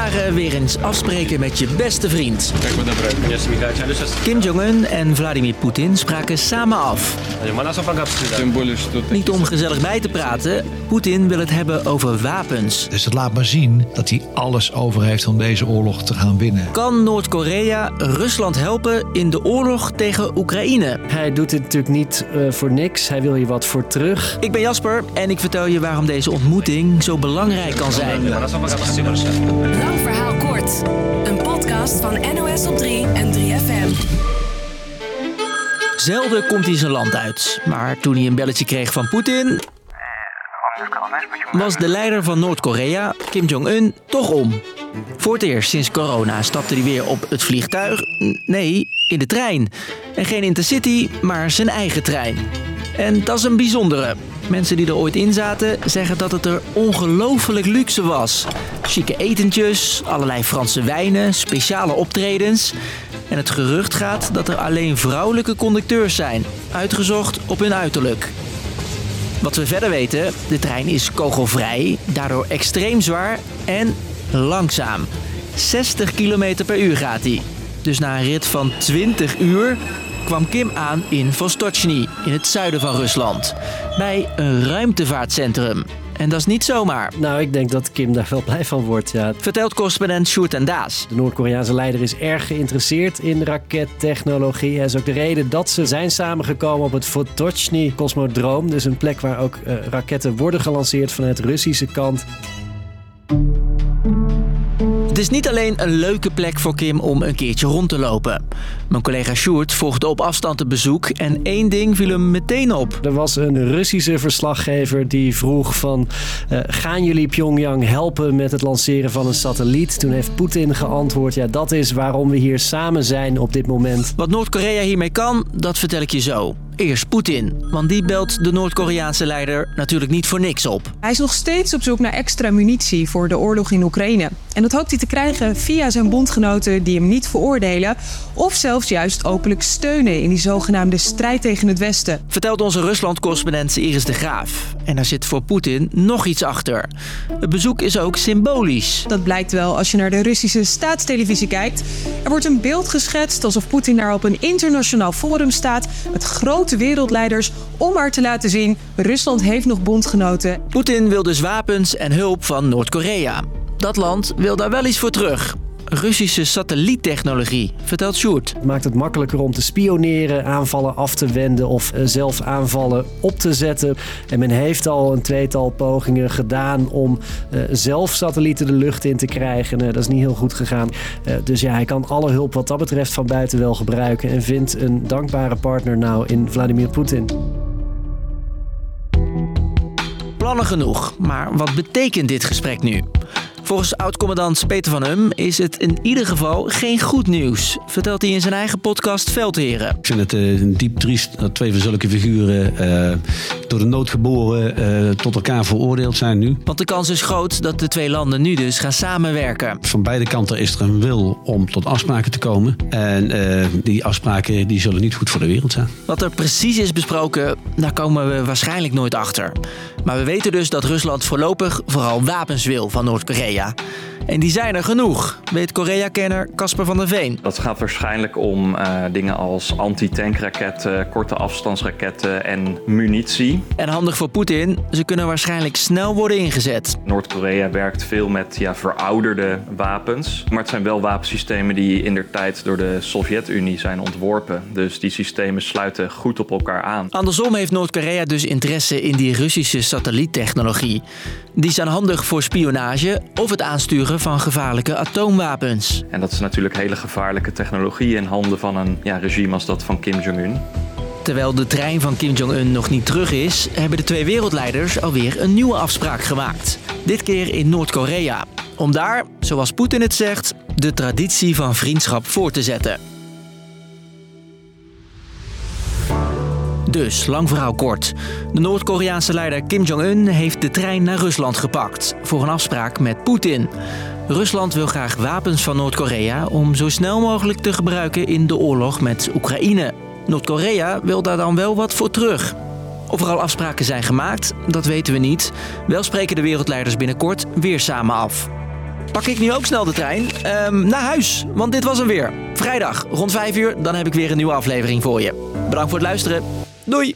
jaren weer eens afspreken met je beste vriend. Kim Jong-un en Vladimir Poetin spraken samen af. Niet om gezellig bij te praten, Poetin wil het hebben over wapens. Dus het laat maar zien dat hij alles over heeft om deze oorlog te gaan winnen. Kan Noord-Korea Rusland helpen in de oorlog tegen Oekraïne? Hij doet dit natuurlijk niet uh, voor niks. Hij wil hier wat voor terug. Ik ben Jasper en ik vertel je waarom deze ontmoeting zo belangrijk kan zijn. Lang verhaal kort. Een podcast van NOS op 3 en 3FM. Zelden komt hij zijn land uit. Maar toen hij een belletje kreeg van Poetin... was de leider van Noord-Korea, Kim Jong-un, toch om. Voor het eerst sinds corona stapte hij weer op het vliegtuig. Nee, in de trein. En geen intercity, maar zijn eigen trein. En dat is een bijzondere. Mensen die er ooit in zaten zeggen dat het er ongelooflijk luxe was. Chique etentjes, allerlei Franse wijnen, speciale optredens. En het gerucht gaat dat er alleen vrouwelijke conducteurs zijn, uitgezocht op hun uiterlijk. Wat we verder weten, de trein is kogelvrij, daardoor extreem zwaar en langzaam. 60 km per uur gaat hij. Dus na een rit van 20 uur kwam Kim aan in Vostochny, in het zuiden van Rusland. Bij een ruimtevaartcentrum. En dat is niet zomaar. Nou, ik denk dat Kim daar wel blij van wordt, ja. Vertelt correspondent Sjoerd en Daas. De Noord-Koreaanse leider is erg geïnteresseerd in rakettechnologie. Dat is ook de reden dat ze zijn samengekomen op het Vostochny Cosmodroom. Dus een plek waar ook uh, raketten worden gelanceerd vanuit Russische kant. Het is niet alleen een leuke plek voor Kim om een keertje rond te lopen. Mijn collega Sjoerd volgde op afstand het bezoek en één ding viel hem meteen op. Er was een Russische verslaggever die vroeg van... Uh, gaan jullie Pyongyang helpen met het lanceren van een satelliet? Toen heeft Poetin geantwoord... ja, dat is waarom we hier samen zijn op dit moment. Wat Noord-Korea hiermee kan, dat vertel ik je zo. Eerst Poetin, want die belt de Noord-Koreaanse leider natuurlijk niet voor niks op. Hij is nog steeds op zoek naar extra munitie voor de oorlog in Oekraïne. En dat hoopt hij te krijgen via zijn bondgenoten die hem niet veroordelen... of zelfs juist openlijk steunen in die zogenaamde strijd tegen het Westen. Vertelt onze Rusland-correspondent Iris de Graaf. En daar zit voor Poetin nog iets achter. Het bezoek is ook symbolisch. Dat blijkt wel als je naar de Russische staatstelevisie kijkt. Er wordt een beeld geschetst alsof Poetin daar op een internationaal forum staat... met grote wereldleiders om maar te laten zien... Rusland heeft nog bondgenoten. Poetin wil dus wapens en hulp van Noord-Korea. Dat land wil daar wel iets voor terug. Russische satelliettechnologie, vertelt Sjoerd. Het maakt het makkelijker om te spioneren, aanvallen af te wenden of zelf aanvallen op te zetten. En men heeft al een tweetal pogingen gedaan om uh, zelf satellieten de lucht in te krijgen. Uh, dat is niet heel goed gegaan. Dus ja, hij kan alle hulp wat dat betreft van buiten wel gebruiken en vindt een dankbare partner nou in Vladimir Poetin. Plannen genoeg, maar wat betekent dit gesprek nu? Volgens oud-commandant Peter van Hum is het in ieder geval geen goed nieuws, vertelt hij in zijn eigen podcast Veldheren. Ik vind het uh, diep triest dat twee van zulke figuren uh, door de nood geboren uh, tot elkaar veroordeeld zijn nu. Want de kans is groot dat de twee landen nu dus gaan samenwerken. Van beide kanten is er een wil om tot afspraken te komen. En die afspraken die zullen niet goed voor de wereld zijn. Wat er precies is besproken, daar komen we waarschijnlijk nooit achter. Maar we weten dus dat Rusland voorlopig vooral wapens wil van Noord-Korea. En die zijn er genoeg, weet Korea-kenner Casper van der Veen. Dat gaat waarschijnlijk om uh, dingen als anti-tankraketten, korte afstandsraketten en munitie. En handig voor Poetin, ze kunnen waarschijnlijk snel worden ingezet. Noord-Korea werkt veel met ja, verouderde wapens. Maar het zijn wel wapensystemen die in der tijd door de Sovjet-Unie zijn ontworpen. Dus die systemen sluiten goed op elkaar aan. Andersom heeft Noord-Korea dus interesse in die Russische satelliettechnologie. Die zijn handig voor spionage of het aansturen van gevaarlijke atoomwapens. En dat is natuurlijk hele gevaarlijke technologie in handen van een ja, regime als dat van Kim Jong-un. Terwijl de trein van Kim Jong-un nog niet terug is, hebben de twee wereldleiders alweer een nieuwe afspraak gemaakt. Dit keer in Noord-Korea. Om daar, zoals Poetin het zegt, de traditie van vriendschap voor te zetten. Dus, lang verhaal kort. De Noord-Koreaanse leider Kim Jong-un heeft de trein naar Rusland gepakt voor een afspraak met Poetin. Rusland wil graag wapens van Noord-Korea om zo snel mogelijk te gebruiken in de oorlog met Oekraïne. Noord-Korea wil daar dan wel wat voor terug. Of er al afspraken zijn gemaakt, dat weten we niet. Wel spreken de wereldleiders binnenkort weer samen af. pak ik nu ook snel de trein ehm, naar huis. Want dit was hem weer. Vrijdag rond 5 uur, dan heb ik weer een nieuwe aflevering voor je. Bedankt voor het luisteren. Doei!